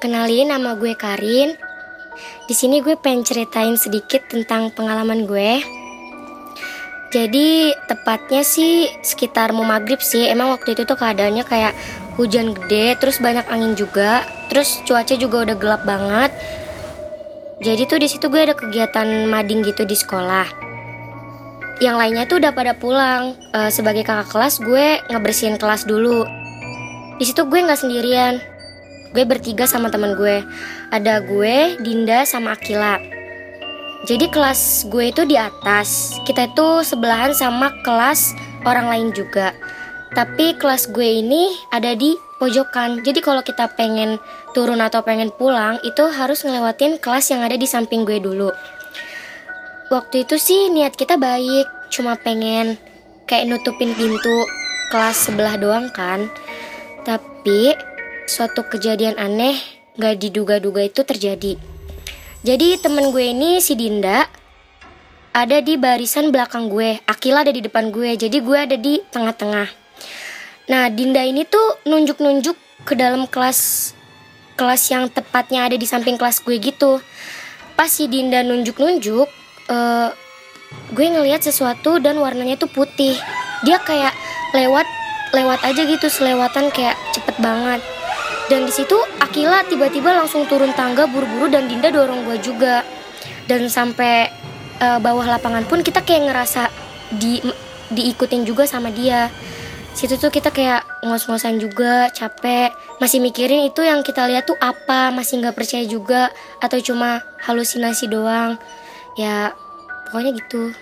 Kenalin nama gue Karin. Di sini gue pengen ceritain sedikit tentang pengalaman gue. Jadi tepatnya sih sekitar mau maghrib sih. Emang waktu itu tuh keadaannya kayak hujan gede, terus banyak angin juga, terus cuaca juga udah gelap banget. Jadi tuh di situ gue ada kegiatan mading gitu di sekolah. Yang lainnya tuh udah pada pulang. Eh, sebagai kakak kelas gue ngebersihin kelas dulu. Di situ gue nggak sendirian. Gue bertiga sama teman gue. Ada gue, Dinda, sama Akila. Jadi kelas gue itu di atas. Kita itu sebelahan sama kelas orang lain juga. Tapi kelas gue ini ada di pojokan. Jadi kalau kita pengen turun atau pengen pulang itu harus ngelewatin kelas yang ada di samping gue dulu. Waktu itu sih niat kita baik, cuma pengen kayak nutupin pintu kelas sebelah doang kan. Tapi suatu kejadian aneh gak diduga-duga itu terjadi. Jadi temen gue ini si Dinda ada di barisan belakang gue, Akila ada di depan gue, jadi gue ada di tengah-tengah. Nah Dinda ini tuh nunjuk-nunjuk ke dalam kelas kelas yang tepatnya ada di samping kelas gue gitu. Pas si Dinda nunjuk-nunjuk, uh, gue ngelihat sesuatu dan warnanya tuh putih. Dia kayak lewat lewat aja gitu selewatan kayak cepet banget. Dan di situ Akila tiba-tiba langsung turun tangga buru-buru dan Dinda dorong gue juga. Dan sampai uh, bawah lapangan pun kita kayak ngerasa di diikutin juga sama dia. Situ tuh kita kayak ngos-ngosan juga, capek, masih mikirin itu yang kita lihat tuh apa, masih nggak percaya juga atau cuma halusinasi doang. Ya, pokoknya gitu.